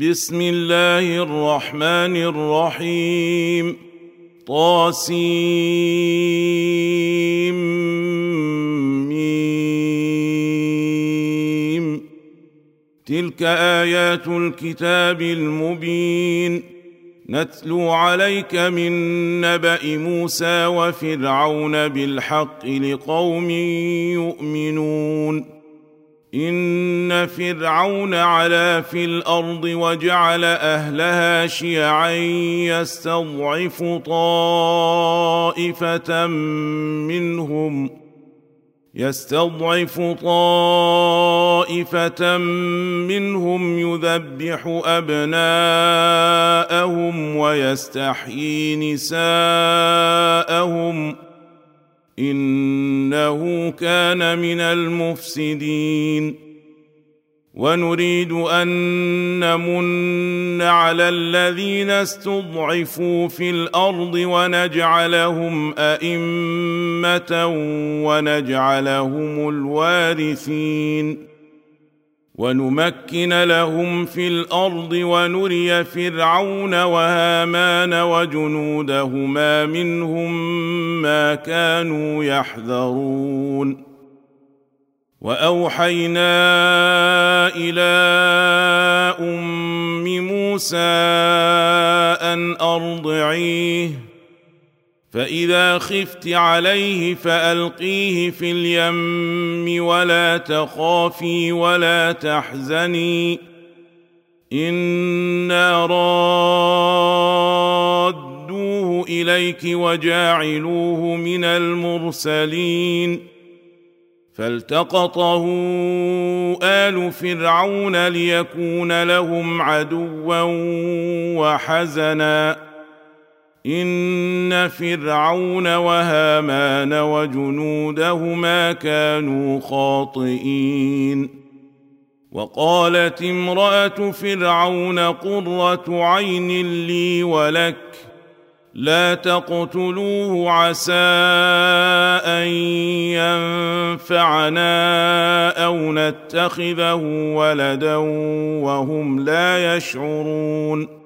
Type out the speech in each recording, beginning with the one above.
بسم الله الرحمن الرحيم. طاسيم. تلك آيات الكتاب المبين. نتلو عليك من نبأ موسى وفرعون بالحق لقوم يؤمنون. ان فرعون علا في الأرض وجعل اهلها شيعا يستضعف طائفه منهم يستضعف طائفه منهم يذبح ابناءهم ويستحيي نساءهم إنه كان من المفسدين. ونريد أن نمن على الذين استضعفوا في الأرض ونجعلهم أئمة ونجعلهم الوارثين. ونمكن لهم في الأرض ونري فرعون وهامان وجنودهما منهم ما كانوا يحذرون. وأوحينا إلى أم موسى أن أرضعيه فإذا خفت عليه فألقيه في اليم ولا تخافي ولا تحزني. أنا رادوه اليك وجاعلوه من المرسلين. فالتقطه ال فرعون ليكون لهم عدوا وحزنا. ان فرعون وهامان وجنودهما كانوا خاطئين وقالت امراه فرعون قره عين لي ولك لا تقتلوه عسى ان ينفعنا أو نتخذه ولدا وهم لا يشعرون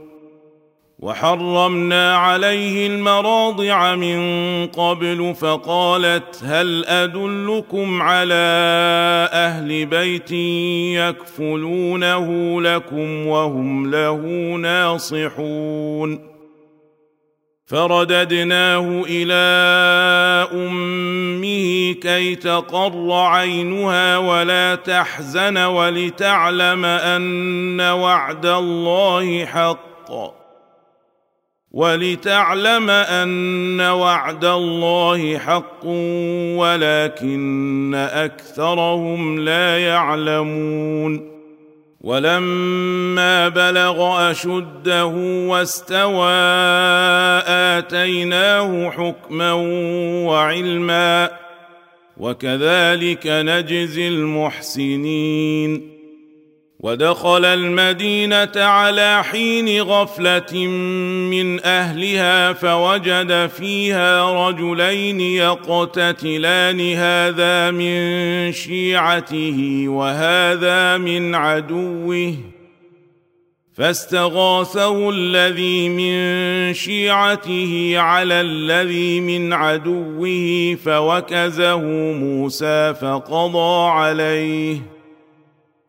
وحرمنا عليه المراضع من قبل فقالت هل أدلكم على أهل بيت يكفلونه لكم وهم له ناصحون؟ فرددناه إلى أمه كي تقر عينها ولا تحزن ولتعلم أن وعد الله حق. ولتعلم أن وعد الله حق ولكن أكثرهم لا يعلمون ولما بلغ أشده واستوى آتيناه حكما وعلما وكذلك نجزي المحسنين ودخل المدينة على حين غفلة من أهلها فوجد فيها رجلين يقتتلان هذا من شيعته وهذا من عدوه. فاستغاثه الذي من شيعته على الذي من عدوه فوكزه موسى فقضى عليه.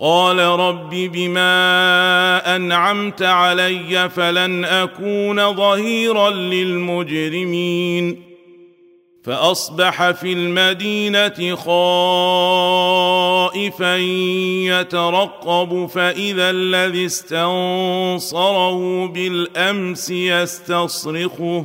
قال رب بما أنعمت علي فلن أكون ظهيرا للمجرمين. فأصبح في المدينة خائفا يترقب فإذا الذي استنصره بالأمس يستصرخه.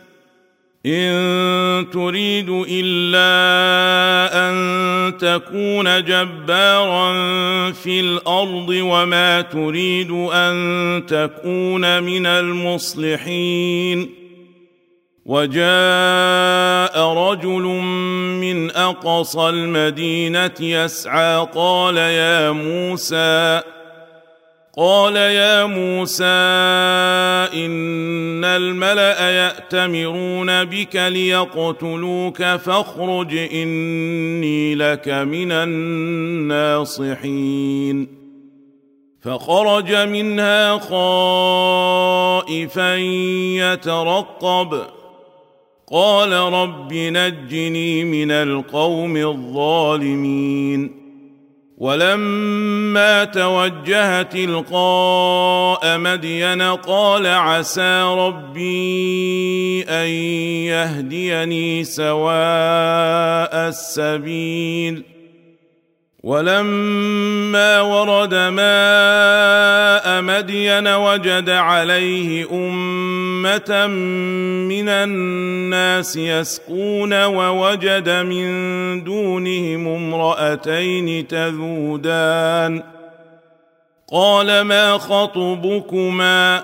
إن تريد إلا أن تكون جبارا في الأرض وما تريد أن تكون من المصلحين. وجاء رجل من أقصى المدينة يسعى قال يا موسى قال يا موسى إن الملأ يأتمرون بك ليقتلوك فاخرج إني لك من الناصحين. فخرج منها خائفا يترقب. قال رب نجني من القوم الظالمين. ولما توجه تلقاء مدين قال عسى ربي أن يهديني سواء السبيل ولما ورد ماء مدين وجد عليه أمة من الناس يسقون ووجد من دونهم امرأتين تذودان. قال ما خطبكما؟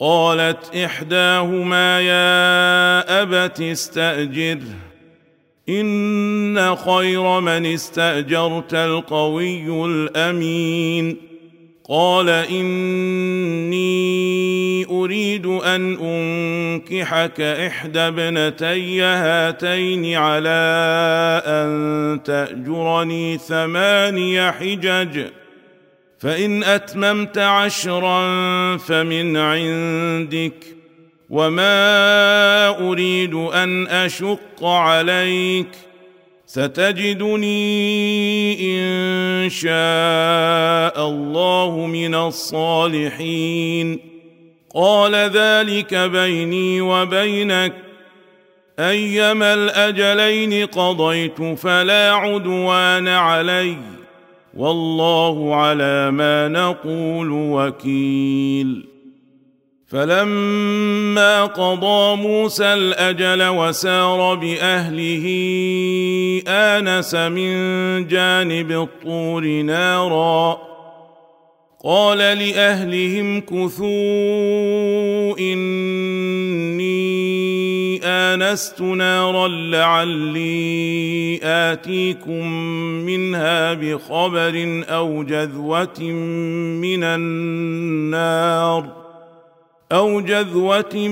قالت إحداهما يا أبت استاجره إن خير من استأجرت القوي الأمين. قال إني أريد أن أنكحك إحدى ابنتي هاتين على أن تأجرني ثماني حجج. فإن أتممت عشرا فمن عندك وما أريد أن أشق عليك ستجدني إن شاء الله من الصالحين. قال ذلك بيني وبينك. أيما الأجلين قضيت فلا عدوان عليّ. والله على ما نقول وكيل. فلما قضى موسى الأجل وسار بأهله آنس من جانب الطور نارا. قال لأهلهم كثوا إني آنست نارا لعلي آتيكم منها بخبر أو جذوة من النار أو جذوة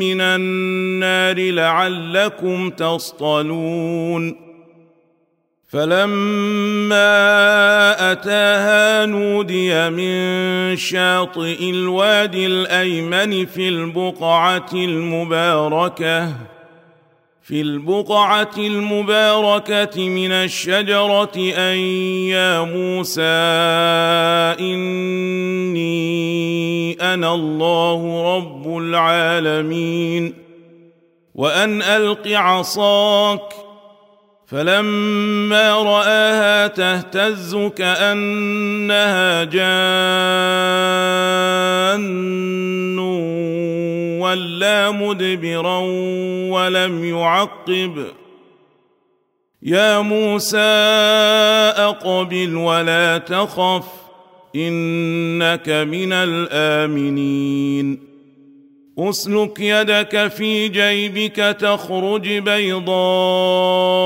من النار لعلكم تصطلون فلما أتاها نودي من شاطئ الوادي الأيمن في البقعة المباركة في البقعة المباركة من الشجرة أن يا موسى إني أنا الله رب العالمين وأن ألق عصاك فلما رآها تهتز كأنها جان ولا مدبرا ولم يعقب. يا موسى أقبل ولا تخف إنك من الآمنين. أسلك يدك في جيبك تخرج بيضاء.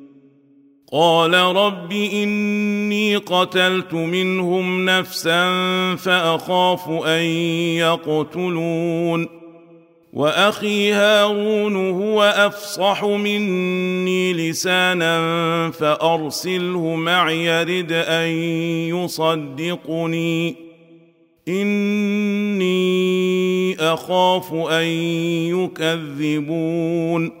قال رب إني قتلت منهم نفسا فأخاف أن يقتلون وأخي هارون هو أفصح مني لسانا فأرسله معي رد أن يصدقني إني أخاف أن يكذبون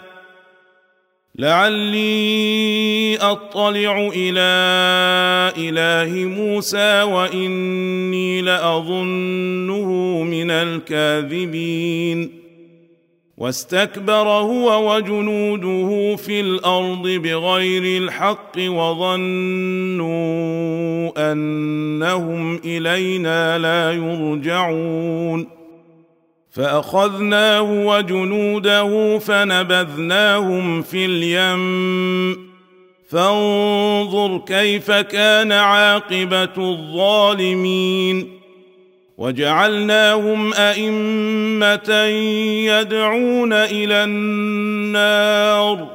لعلي أطلع إلى إله موسى وإني لأظنه من الكاذبين. واستكبر هو وجنوده في الأرض بغير الحق وظنوا أنهم إلينا لا يرجعون. فأخذناه وجنوده فنبذناهم في اليم. فانظر كيف كان عاقبة الظالمين. وجعلناهم أئمة يدعون إلى النار.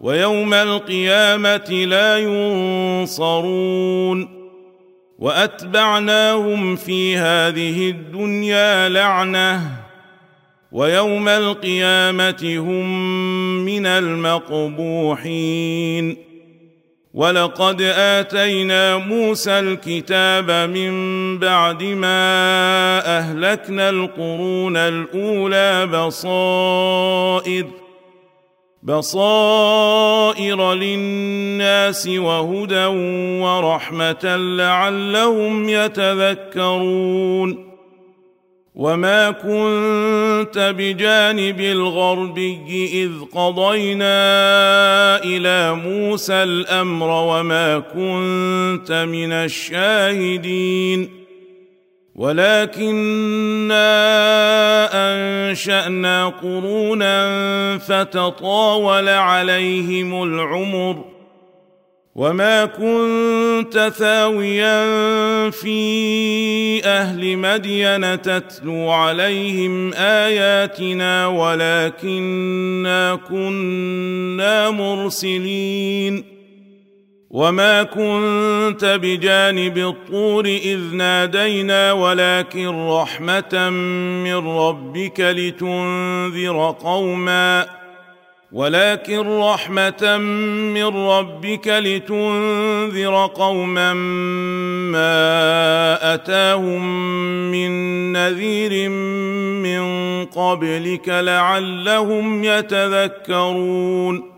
ويوم القيامة لا ينصرون. وأتبعناهم في هذه الدنيا لعنة ويوم القيامة هم من المقبوحين. ولقد آتينا موسى الكتاب من بعد ما أهلكنا القرون الأولى بصائر بصائر للناس وهدى ورحمة لعلهم يتذكرون. وما كنت بجانب الغربي إذ قضينا إلى موسى الأمر وما كنت من الشاهدين. ولكنا أنشأنا قرونا فتطاول عليهم العمر وما كنت ثاويا في أهل مدين تتلو عليهم آياتنا ولكنا كنا مرسلين. وما كنت بجانب الطور اذ نادينا ولكن رحمه من ربك لتنذر قوما ولكن رحمه من ربك لتنذر قوما ما اتاهم من نذير من قبلك لعلهم يتذكرون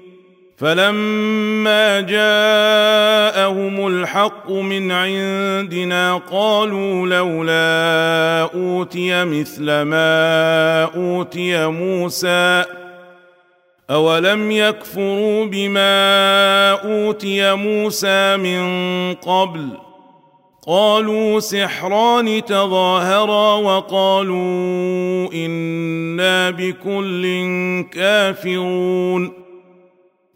فلما جاءهم الحق من عندنا قالوا لولا أوتي مثل ما أوتي موسى أولم يكفروا بما أوتي موسى من قبل قالوا سحران تظاهرا وقالوا إنا بكل كافرون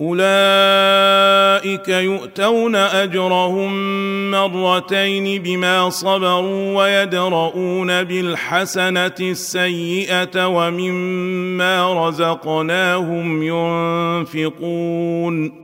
أولئك يؤتون أجرهم مرتين بما صبروا ويدرؤون بالحسنة السيئة ومما رزقناهم ينفقون.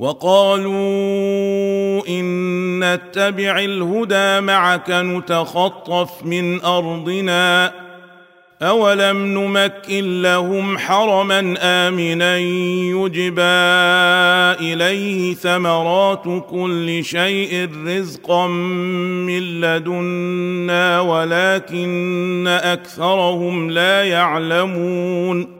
وقالوا إن نتبع الهدى معك نتخطف من أرضنا أولم نمكن لهم حرما آمنا يجبى إليه ثمرات كل شيء رزقا من لدنا ولكن أكثرهم لا يعلمون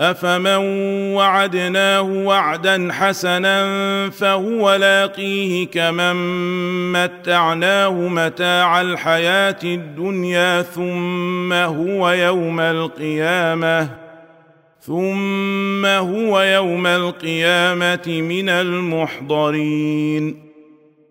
افمن وعدناه وعدا حسنا فهو لاقيه كمن متعناه متاع الحياة الدنيا ثم هو يوم القيامه ثم هو يوم القيامه من المحضرين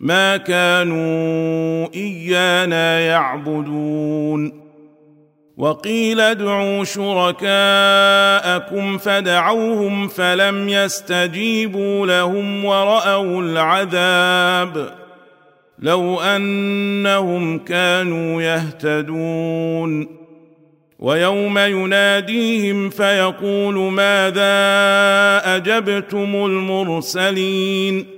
ما كانوا إيانا يعبدون. وقيل ادعوا شركاءكم فدعوهم فلم يستجيبوا لهم ورأوا العذاب. لو أنهم كانوا يهتدون. ويوم يناديهم فيقول ماذا أجبتم المرسلين؟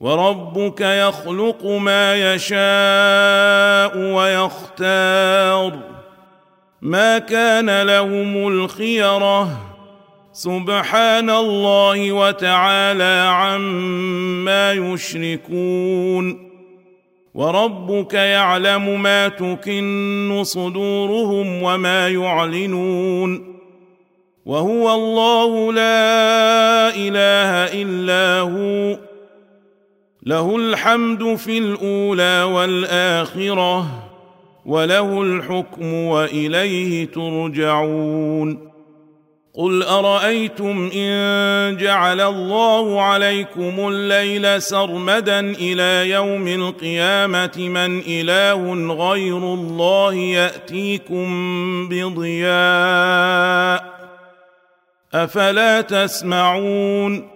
وربك يخلق ما يشاء ويختار. ما كان لهم الخيرة. سبحان الله وتعالى عما يشركون. وربك يعلم ما تكن صدورهم وما يعلنون. وهو الله لا إله إلا هو. له الحمد في الأولى والآخرة وله الحكم وإليه ترجعون. قل أرأيتم إن جعل الله عليكم الليل سرمدا إلى يوم القيامة من إله غير الله يأتيكم بضياء؟ أفلا تسمعون؟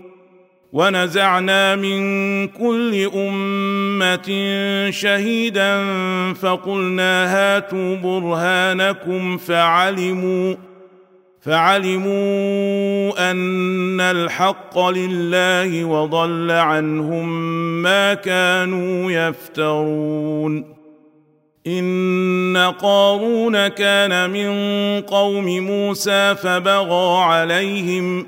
ونزعنا من كل أمة شهيدا فقلنا هاتوا برهانكم فعلموا فعلموا أن الحق لله وضل عنهم ما كانوا يفترون. إن قارون كان من قوم موسى فبغى عليهم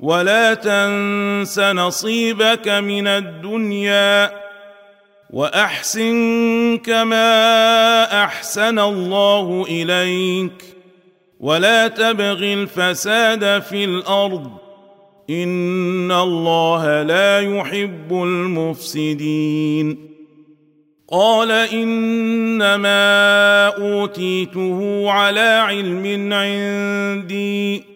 ولا تنس نصيبك من الدنيا وأحسن كما أحسن الله إليك ولا تبغ الفساد في الأرض إن الله لا يحب المفسدين قال إنما أوتيته على علم عندي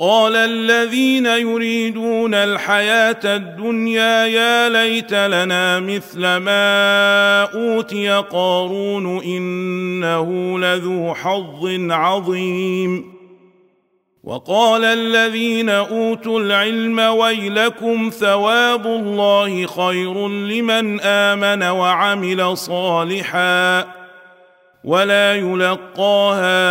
قال الذين يريدون الحياة الدنيا يا ليت لنا مثل ما أوتي قارون إنه لذو حظ عظيم. وقال الذين أوتوا العلم ويلكم ثواب الله خير لمن آمن وعمل صالحا ولا يلقاها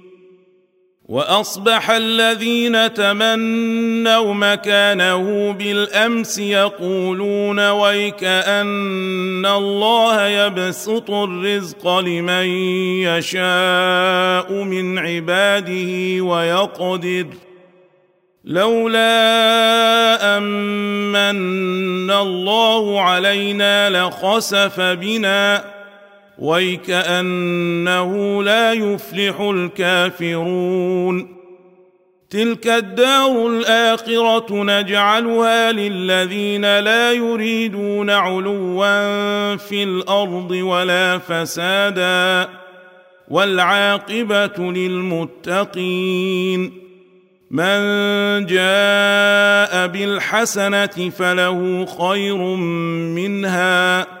وأصبح الذين تمنوا مكانه بالأمس يقولون ويك ان الله يبسط الرزق لمن يشاء من عباده ويقدر. لولا امن الله علينا لخسف بنا ويكأنه لا يفلح الكافرون. تلك الدار الآخرة نجعلها للذين لا يريدون علوا في الأرض ولا فسادا والعاقبة للمتقين. من جاء بالحسنة فله خير منها.